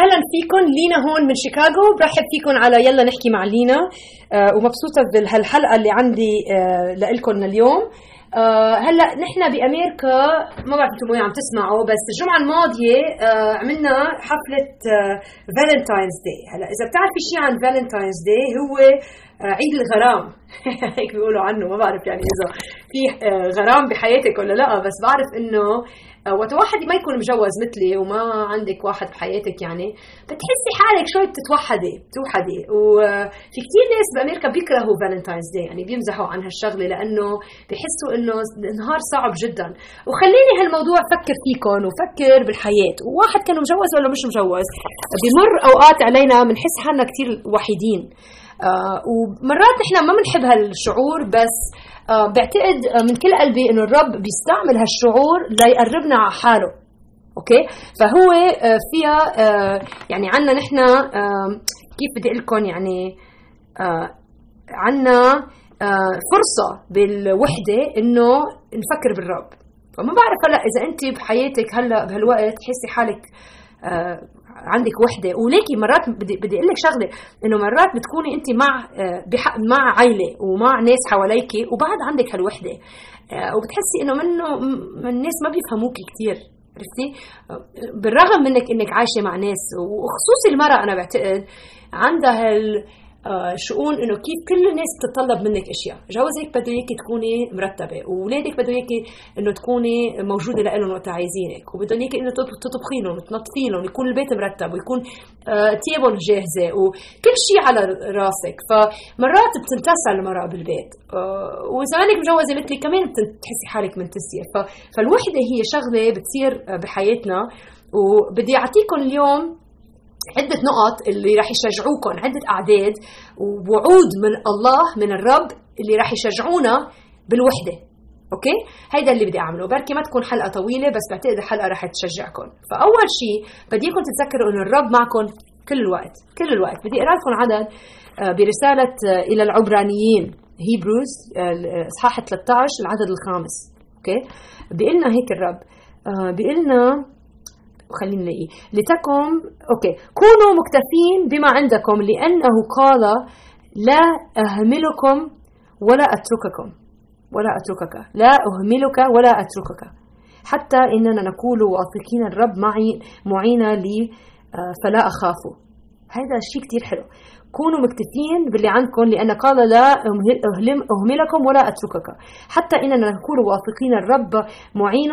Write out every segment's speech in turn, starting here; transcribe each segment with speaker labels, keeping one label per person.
Speaker 1: أهلا فيكم لينا هون من شيكاغو. برحب فيكم على يلا نحكي مع لينا. آه ومبسوطة بهالحلقة اللي عندي آه لكم اليوم. آه هلأ نحن بامريكا ما بعرف أنتم عم تسمعوا بس الجمعة الماضية عملنا حفلة Valentine's Day هلأ إذا بتعرفي شيء عن Valentine's Day هو عيد الغرام. هيك بيقولوا عنه ما بعرف يعني إذا في غرام بحياتك ولا لأ بس بعرف إنه وقت واحد ما يكون مجوز مثلي وما عندك واحد بحياتك يعني. بتحسي حالك شوي بتتوحدي بتوحدي. وفي كثير ناس بأمريكا بيكرهوا فالنتاينز داي يعني بيمزحوا عن هالشغلة لأنه بحسوا إنه نهار صعب جدا. وخليني هالموضوع فكر فيكم وفكر بالحياة. وواحد كان مجوز ولا مش مجوز؟ بمر أوقات علينا بنحس حالنا كثير وحيدين. آه ومرات نحن ما بنحب هالشعور بس آه بعتقد آه من كل قلبي إنه الرب بيستعمل هالشعور ليقربنا على حاله. أوكي؟ فهو آه فيها آه يعني عنا نحن آه كيف بدي أقول لكم؟ يعني آه آه فرصة بالوحدة إنه نفكر بالرب. فما بعرف هلأ إذا أنت بحياتك هلأ بهالوقت تحسي حالك آه عندك وحدة. وليكي مرات بدي بدي أقول لك شغلة. إنه مرات بتكوني انت مع مع عائله ومع ناس حواليك وبعد عندك هالوحدة. وبتحسي إنه منه الناس ما بيفهموكي كثير عرفتي؟ بالرغم منك إنك عايشة مع ناس وخصوصي المرأة أنا بعتقد عندها هال آه شؤون إنه كيف كل الناس بتتطلب منك أشياء، جوزك بده إياكي تكوني مرتبة، واولادك بده إياكي إنه تكوني موجودة لهم وقت عايزينك، وبدهم إياكي إنه تطبخي لهم وتنظفي لهم، يكون البيت مرتب ويكون آه تيابهم جاهزة وكل شيء على راسك، فمرات بتنتسى المرأة بالبيت، آه وإذا إنك مجوزة مثلي كمان بتحسي حالك منتسيه، فالوحدة هي شغلة بتصير بحياتنا وبدي أعطيكم اليوم عدة نقط اللي راح يشجعوكم عدة أعداد ووعود من الله من الرب اللي راح يشجعونا بالوحدة. okay؟ هيدا اللي بدي أعمله. بركي ما تكون حلقة طويلة بس بعتقد الحلقة راح تشجعكم. فأول شيء بدي اياكم تتذكروا إنه الرب معكم كل الوقت كل الوقت. بدي أقرأ لكم عدد برسالة إلى العبرانيين. Hebrews إصحاح 13 العدد الخامس. okay؟ بيقول لنا هيك الرب بيقول لنا خلينا نلاقيه. لتكن okay. كونوا مكتفين بما عندكم لأنه قال لا أهملكم ولا أترككم. ولا أتركك. لا أهملك ولا أتركك. حتى إننا نقول واثقين الرب معي معينا لي فلا أخاف. هذا شيء كتير حلو. كونوا مكتفين باللي عندكم لأن قال لا أهملكم ولا أتركك. حتى إننا نكون واثقين الرب معين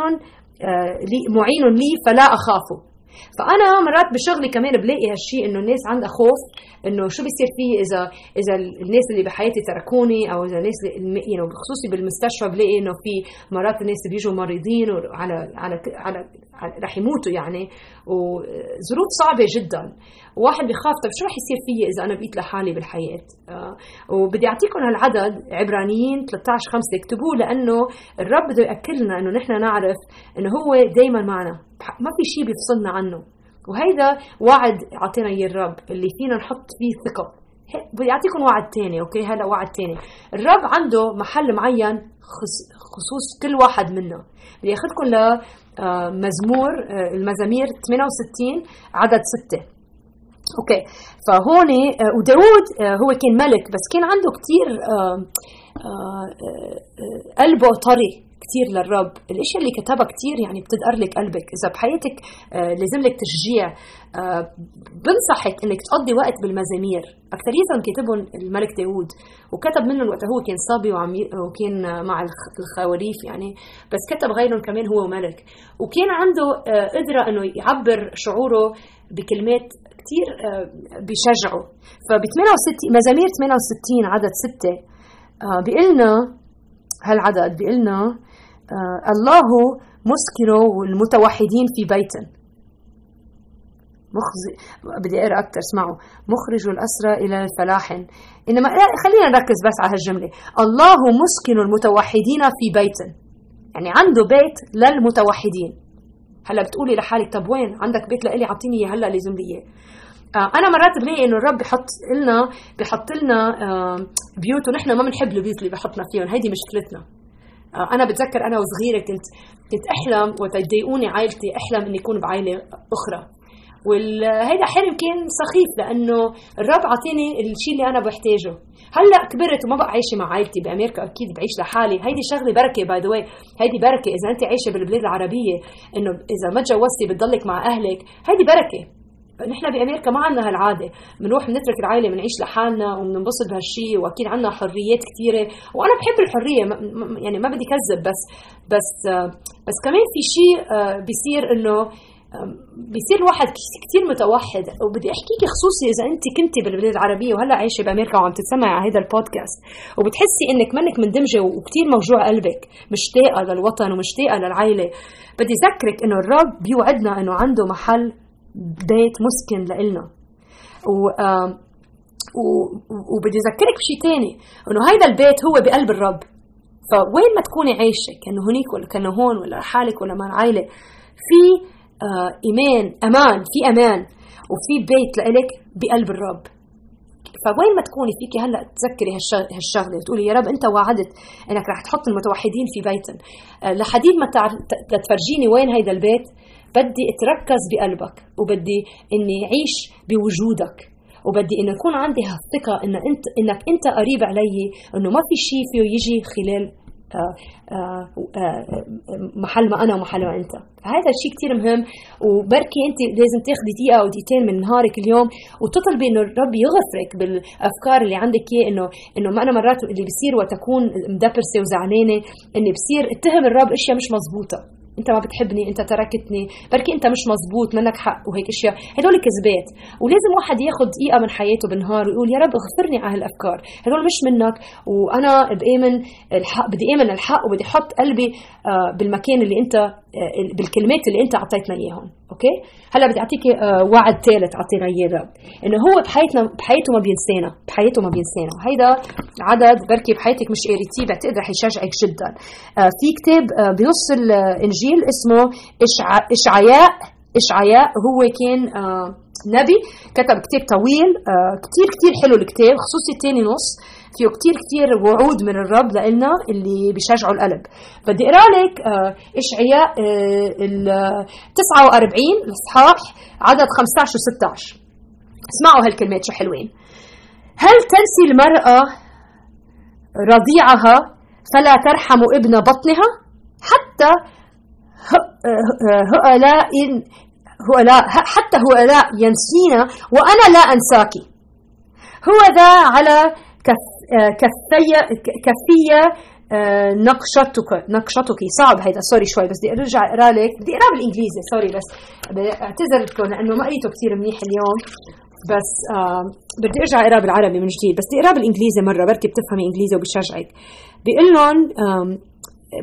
Speaker 1: معين لي فلا أخافه. فأنا مرات بشغلي كمان بلاقي هالشيء إنه الناس عندها خوف إنه شو بيصير فيه اذا إذا الناس اللي بحياتي تركوني أو إذا الناس يعني بخصوصي بالمستشفى بلاقي إنه في مرات الناس بيجوا مريضين على على, على رح يموتوا يعني. وظروف صعبة جدا. وواحد بخاف طيب شو رح يصير فيي إذا أنا بقيت لحالي بالحياة؟ آه وبدي أعطيكم هالعدد عبرانيين 13 5 اكتبوه لأنه الرب بده ياكد لنا إنه نحن نعرف إنه هو دائما معنا. ما في شيء بيفصلنا عنه. وهيدا وعد أعطينا إياه الرب اللي فينا نحط فيه ثقة. بدي اعطيكم وعد تاني okay؟ هلا وعد تاني. الرب عنده محل معين خصوص كل واحد منا بدي اخذكم ل مزمور المزامير 68 عدد 6 okay؟ فهون وداود هو كان ملك بس كان عنده كثير قلبه طري. كثير للرب. الاشياء اللي كتبها كثير يعني بتدقر لك قلبك. إذا بحياتك لازم لك تشجيع. بنصحك إنك تقضي وقت بالمزامير. اكثريتهم كتبهم الملك داود وكتب منهم وقت هو كان صبي وكان مع الخواريف يعني. بس كتب غيرهم كمان هو ملك وكان عنده قدرة إنه يعبر شعوره بكلمات كثير بيشجعه. فب 68 مزامير 68 عدد 6 بيقول لنا هالعدد بيقول لنا آه الله مسكن المتوحدين في بيت. مخزي بدي أقرأ أكثر اسمعوا. مخرج الأسرى إلى الفلاح إنما خلينا نركز بس على هالجملة. الله مسكن المتوحدين في بيت. يعني عنده بيت للمتوحدين. هلا بتقولي لحالك طب وين؟ عندك بيت لإلي؟ أعطيني إياه هلا لازم لي اياه أنا مرات بلاقي إنه الرب بحط لنا بحط لنا بيوت ونحن ما بنحب البيوت اللي بحطنا فيهم. هيدي مشكلتنا. أنا بتذكر أنا وصغيرة كنت كنت أحلم وقت يضايقوني عائلتي أحلم إني أكون بعائلة أخرى. وهيدا حلم كان سخيف لأنه الرب عطيني الشيء اللي أنا بحتاجه. هلأ كبرت وما بقى عايشة مع عائلتي بأمريكا أكيد بعيش لحالي. هيدي شغلة بركة باي ذا هيدي بركة إذا أنت عايشة بالبلاد العربية إنه إذا ما تجوزتي بتضلك مع أهلك. هيدي بركة. نحن بامريكا ما عندنا هالعادة. بنروح بنترك العائلة بنعيش لحالنا وبننبسط بهالشيء وأكيد عندنا حريات كثيرة. وأنا بحب الحرية يعني ما بدي كذب بس بس بس كمان في شيء آه، بيصير إنه بيصير الواحد كثير متوحد. وبدي احكيكي خصوصي إذا أنت كنتي بالبلاد العربية وهلأ عايشة بأمريكا وعم تتسمعي على هذا البودكاست وبتحسي إنك منك مندمجة وكثير موجوع قلبك مشتاقة للوطن ومشتاقة للعائلة. بدي اذكرك إنه الرب بيوعدنا إنه عنده محل بيت مسكن لإلنا. و وبدي أذكرك بشيء ثاني إنه هيدا البيت هو بقلب الرب. فوين ما تكوني عايشة كأنه هنيك ولا كأنه هون ولا حالك ولا مع العائلة في آه إيمان أمان في أمان وفي بيت لإلك بقلب الرب. فوين ما تكوني فيك هلأ تذكري هالشغلة وتقولي يا رب أنت وعدت إنك رح تحط المتوحدين في بيتن. آه لحديد ما تفرجيني وين هيدا البيت؟ بدي أتركز بقلبك وبدي إني اعيش بوجودك وبدي انه يكون عندي هالثقة إن انت إنك أنت قريب علي إنه ما في شيء فيه يجي خلال آه، آه، آه، محل ما أنا ومحل ما أنت. هذا الشيء كثير مهم وبركي أنت لازم تاخذي دقيقة أو دقيقتين من نهارك اليوم وتطلبي إنه الرب يغفرك بالأفكار اللي عندك إياه انه إنه ما أنا مرات اللي بصير وقت اكون مدبرسة وزعلانة إني بصير اتهم الرب أشياء مش مزبوطة. انت ما بتحبني انت تركتني بركي انت مش مزبوط منك حق وهيك أشياء. هدول كذبات. ولازم واحد ياخذ دقيقة من حياته بالنهار ويقول يا رب اغفرني على هالأفكار. هدول مش منك وأنا بامن الحق بدي آمن الحق وبدي أحط قلبي آه، بالمكان اللي انت بالكلمات اللي انت اعطيتنا إياهم أوكي؟ هلا بدي اعطيكي آه، وعد ثالث أعطينا إياه الرب إنه هو بحياتنا بحياته ما بينسانا بحياته ما بينسانا. هيدا عدد بركي بحياتك مش قريتيه بعتقد رح يشجعك جدا. في كتاب بنص الانجيل اسمه إشعياء إشعياء هو كان نبي كتب كتاب طويل كتير كتير حلو الكتاب خصوصي الثاني نص. فيه كتير كتير وعود من الرب لنا اللي بيشجعوا القلب. بدي أقرأ لك آه، إشعياء آه، ال 49 الإصحاح عدد 15 و 16 اسمعوا هالكلمات شو حلوين. هل تنسي المرأة رضيعها فلا ترحم ابن بطنها؟ حتى هؤلاء هؤلاء حتى هؤلاء ينسينا وأنا لا أنساك. هو ذا على كف كفية كفية آه، نقشتك نقشتك. صعب هيدا sorry شوي بس بدي أرجع أقرأ لك. بدي أقرأ بالإنجليزي sorry بس. أعتذر لكم لأنه ما قريته كثير منيح اليوم. بس آه بدي أرجع أقرأ بالعربي من جديد. بس بدي أقرأ بالإنجليزي مرة بركي بتفهمي إنجليزي وبشجعك بيقول لهم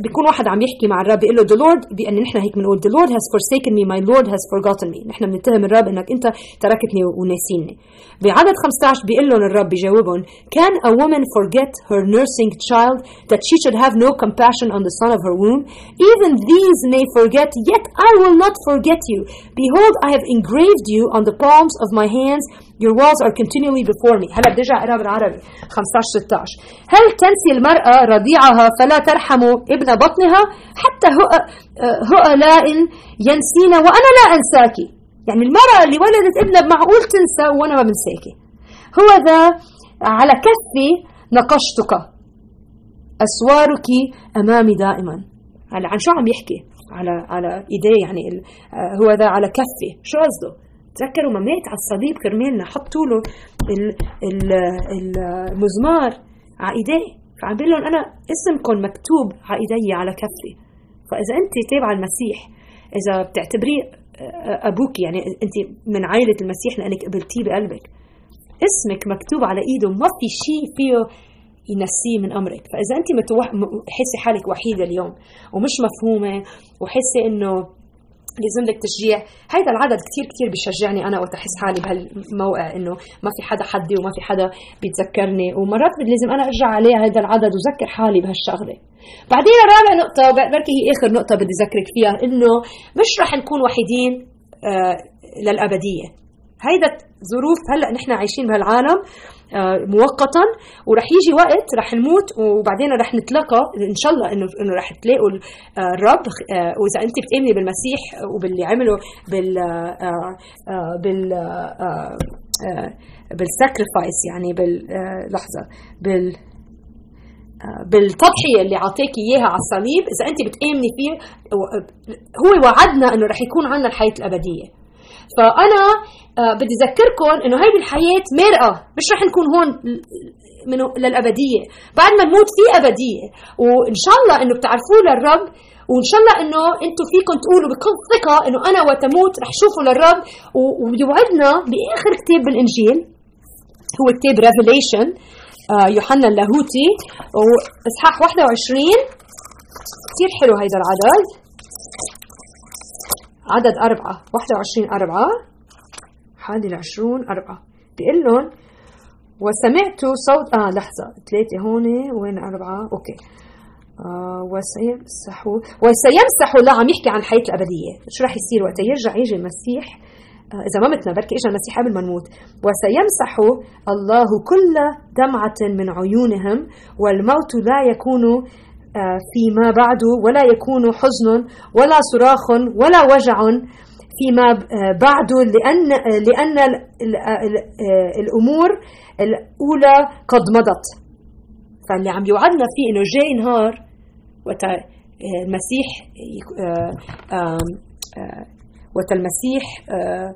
Speaker 1: بيكون واحد عم يحكي مع الرب بيقول له the Lord بان نحن هيك بنقول the Lord has forsaken me my Lord has forgotten me نحن بنتهم الرب انك انت تركتني وناسيني بعدد 15 بيقول لهم الرب بيجاوبهم can a woman forget her nursing child that she should have no compassion on the son of her womb even these may forget yet I will not forget you behold I have engraved you on the palms of my hands Your walls are continually before me هلا بدي ارجع اقرا بالعربي 15 16 هل تنسي المرأة رضيعها فلا ترحم ابن بطنها حتى هؤلاء ينسينا وأنا لا أنساك. يعني المرأة اللي ولدت ابنها معقول تنسى وأنا ما بنساكي هو ذا على كفي نقشتك. أسوارك أمامي دائما. هلا عن شو عم يحكي؟ على على إيديه يعني هو ذا على كفي شو قصده؟ تذكروا ما مات على الصليب كرمالنا حطوا له المزمار على إيديه؟ فعم بيقول لهم أنا اسمكم مكتوب على ايدي على كفي. فإذا أنت تابعه المسيح إذا بتعتبريه أبوك يعني أنت من عائلة المسيح لأنك قبلتيه بقلبك. اسمك مكتوب على إيده ما في شيء فيه ينسيه من أمرك. فإذا أنت متوح... حسي حالك وحيدة اليوم ومش مفهومة وحسي إنه لازم لك تشجيع هيدا العدد كثير كثير بيشجعني أنا وقت أحس حالي بهالموقع إنه ما في حدا حدي وما في حدا بيتذكرني. ومرات لازم أنا أرجع عليه هذا العدد وذكر حالي بهالشغلة. بعدين رابع نقطة بركي هي آخر نقطة بدي أذكرك فيها إنه مش رح نكون وحيدين آه للأبدية. هيدا ظروف هلأ نحن عايشين بهالعالم آه، مؤقتا ورح يجي وقت رح نموت وبعدين رح نتلاقى إن شاء الله انه إنه رح تلاقوا آه، الرب آه، وإذا أنت بتامني بالمسيح وباللي عمله بال بال بالساكريفايس يعني باللحظه بال بالتضحية اللي اعطاك إياها على الصليب إذا أنت بتامني فيه هو وعدنا إنه رح يكون عندنا الحياة الأبدية. فأنا آه بدي أذكركم إنه هيدي الحياة مرقه مش رح نكون هون من للأبدية. بعد ما نموت في أبدية. وإن شاء الله إنه بتعرفوه للرب وإن شاء الله إنه أنتم فيكم تقولوا بكل ثقة إنه أنا وتموت رح شوفوا للرب. وبيوعدنا بآخر كتاب بالإنجيل هو كتاب ريفيليشن آه يوحنا اللاهوتي. واصحاح 21 كثير حلو هيدا العدد. عدد أربعة 21 أربعة. حادي العشرون أربعة. بيقول لهم وسمعت صوت آه لحظة ثلاثة هون وين أربعة؟ أوكي. آه وسيمسحوا وسيمسحوا عم يحكي عن الحياة الأبدية. شو رح يصير وقت يرجع يجي المسيح. آه إذا ما متنا بركي إجا المسيح قبل ما نموت. وسيمسح الله كل دمعة من عيونهم والموت لا يكون فيما بعد ولا يكون حزن ولا صراخ ولا وجع فيما آه، بعد لأن لأن الأمور الأولى قد مضت. فاللي عم يوعدنا فيه إنه جاي نهار وقت المسيح وقت المسيح آه،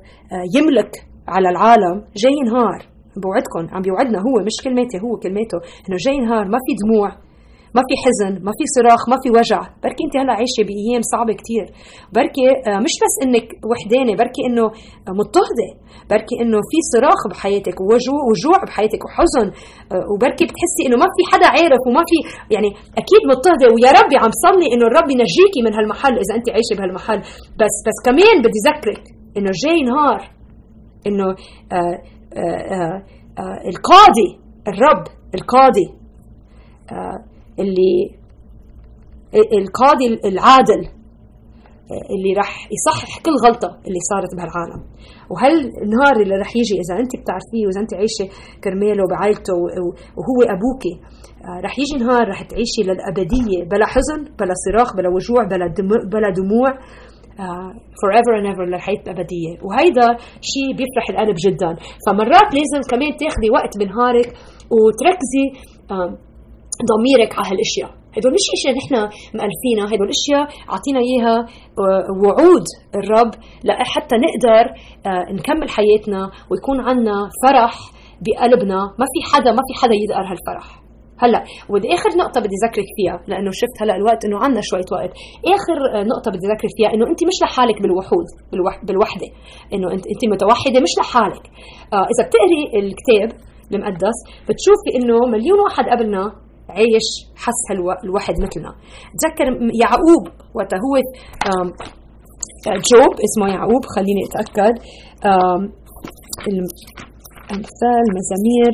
Speaker 1: يملك على العالم جاي نهار. بوعدكم عم بيوعدنا هو مش كلماتي هو كلماته إنه جاي نهار ما في دموع. ما في حزن ما في صراخ ما في وجع. بركي انت هلا عايشة بأيام صعبة كثير بركي آه، مش بس إنك وحدانة بركي إنه مضطهدة. بركي إنه في صراخ بحياتك وجوع بحياتك وحزن. آه، وبركي بتحسي إنه ما في حدا عارف وما في يعني أكيد مضطهدة. ويا ربي عم صلي إنه الرب ينجيكي من هالمحل إذا أنت عايشة بهالمحل. بس بس كمان بدي ذكرك إنه جاي نهار إنه آآ آآ آآ القاضي الرب القاضي اللي القاضي العادل اللي راح يصحح كل غلطة اللي صارت بهالعالم. وهل النهار اللي راح يجي إذا أنت بتعرفيه وإذا أنت عايشة كرماله بعائلته وهو أبوك آه، راح يجي نهار راح تعيشي للأبدية بلا حزن بلا صراخ بلا وجوع بلا دموع, بلا دموع uh, forever and ever للحياة الأبدية. وهيدا شيء بيفرح القلب جدا. فمرات لازم كمان تاخدي وقت بنهارك وتركزي ضميرك على هالأشياء. هدول مش إشياء نحن مألفينها هدول إشياء أعطينا إياها آه، وعود الرب لحتى نقدر آه، نكمل حياتنا ويكون عندنا فرح بقلبنا. ما في حدا ما في حدا يدقر هالفرح. هلأ ودي آخر نقطة بدي ذكرك فيها لأنه شفت هلأ الوقت إنه عندنا شوية وقت، آخر آه، نقطة بدي ذكرك فيها إنه أنت مش لحالك بالوحود بالوحدة، إنه أنت أنت متوحدة مش لحالك. آه إذا بتقري الكتاب المقدس بتشوفي إنه مليون واحد قبلنا عايش حس الواحد مثلنا. تذكر يعقوب وقت هو جوب اسمه يعقوب خليني أتأكد. الأمثال مزامير.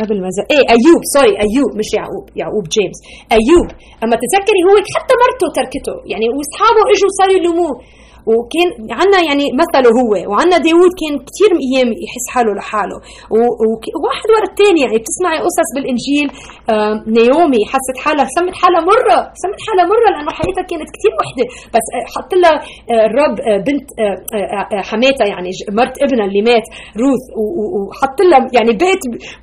Speaker 1: قبل مزا إيه أيوب سوري أيوب مش يعقوب يعقوب جيمس. أيوب أما تتذكري هو حتى مرته تركته يعني وأصحابه إجوا صاروا يلوموه. وكان عنا يعني مثله هو وعنا داوود كان كثير أيام يحس حاله لحاله. وواحد ورا الثاني يعني بتسمعي قصص بالإنجيل نيومي حست حالها سمت حالها مرة سمت حالها مرة لأنه حياتها كانت كثير وحدة. بس آه، حط لها آه، الرب آه، بنت حماتها يعني مرت ابنها اللي مات روث. وحط لها يعني بيت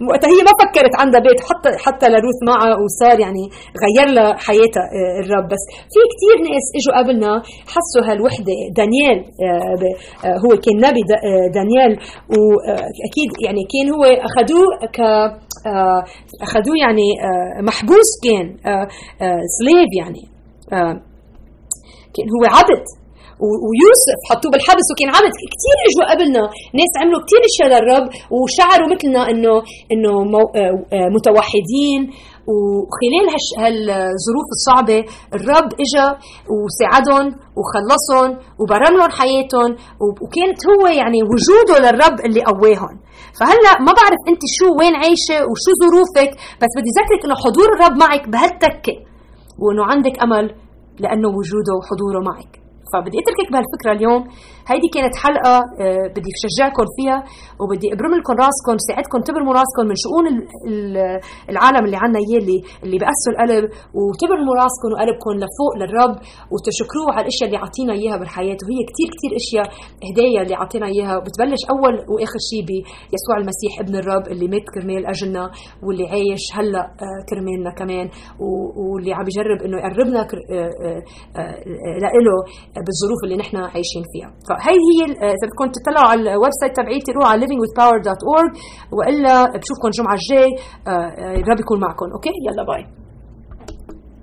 Speaker 1: وقتها هي ما فكرت عندها بيت حط حتى لروث معها وصار يعني غير لها حياتها الرب. بس في كثير ناس إجوا قبلنا حسوا هالوحدة. دانيال آه، آه، هو كان نبي آه، دانيال. وأكيد يعني كان هو أخذوه ك أخذوه يعني محبوس كان سليف يعني. كان هو عبد. ويوسف حطوه بالحبس وكان عبد. كثير اجوا قبلنا. ناس عملوا كثير إشياء للرب. وشعروا مثلنا انه إنه متوحدين. وخلال هالظروف الصعبة الرب إجا وساعدهم وخلصهم وبرم لهم حياتهم وكانت هو يعني وجوده للرب اللي قواهم. فهلأ ما بعرف أنت شو وين عايشة وشو ظروفك بس بدي ذكرك إنه حضور الرب معك بهالتكة. وإنه عندك أمل لأنه وجوده وحضوره معك. فبدي أتركك بهالفكرة اليوم. هيدي كانت حلقة آه، بدي شجعكم فيها وبدي ابرم لكم راسكم ساعدكم تبرموا راسكم من شؤون العالم اللي عنا اياه اللي اللي بأسوا القلب وتبرموا راسكم وقلبكم لفوق للرب وتشكروه على الأشياء اللي عطينا إياها بالحياة. وهي كثير كثير أشياء هدايا اللي عطينا إياها. وبتبلش أول وآخر شيء بيسوع المسيح ابن الرب اللي مات كرمال أجلنا واللي عايش هلأ آه، كرمالنا كمان واللي عم يجرب إنه يقربنا له بالظروف اللي نحن عايشين فيها. فهي هي إذا بدكم تطلعوا على ال website تبعيتي روحوا على livingwithpower.org وإلا بشوفكم الجمعة الجاي الرب يكون معكم. okay؟ يلا bye.